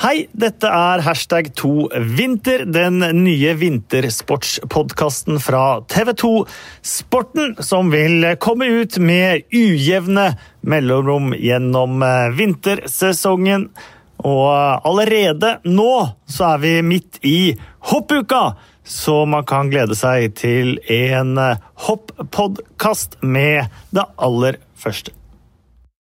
Hei, dette er hashtag 2vinter, den nye vintersportspodkasten fra TV2 Sporten, som vil komme ut med ujevne mellomrom gjennom eh, vintersesongen. Og eh, allerede nå så er vi midt i hoppuka, så man kan glede seg til en eh, hopppodkast med det aller første.